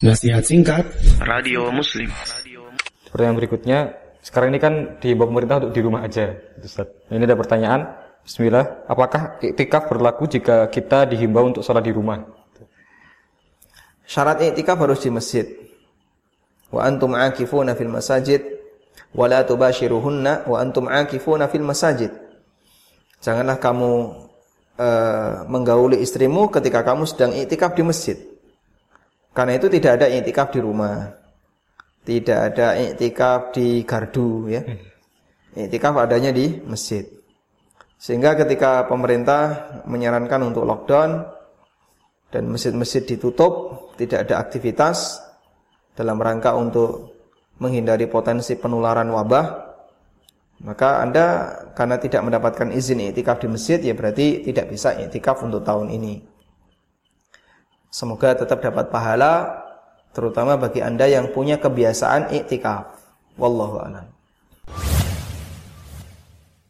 Nasihat singkat Radio Muslim. Pertanyaan berikutnya, sekarang ini kan dihimbau pemerintah untuk di rumah aja, Ustaz. Ini ada pertanyaan, Bismillah, apakah iktikaf berlaku jika kita dihimbau untuk sholat di rumah? Syarat iktikaf harus di masjid. Wa antum akifuna fil masajid wa la tubashiruhunna wa antum akifuna fil masajid. Janganlah kamu uh, menggauli istrimu ketika kamu sedang iktikaf di masjid. Karena itu tidak ada iktikaf di rumah. Tidak ada iktikaf di gardu ya. Iktikaf adanya di masjid. Sehingga ketika pemerintah menyarankan untuk lockdown dan masjid-masjid ditutup, tidak ada aktivitas dalam rangka untuk menghindari potensi penularan wabah, maka Anda karena tidak mendapatkan izin iktikaf di masjid ya berarti tidak bisa iktikaf untuk tahun ini. Semoga tetap dapat pahala terutama bagi Anda yang punya kebiasaan iktikaf. Wallahu a'lam.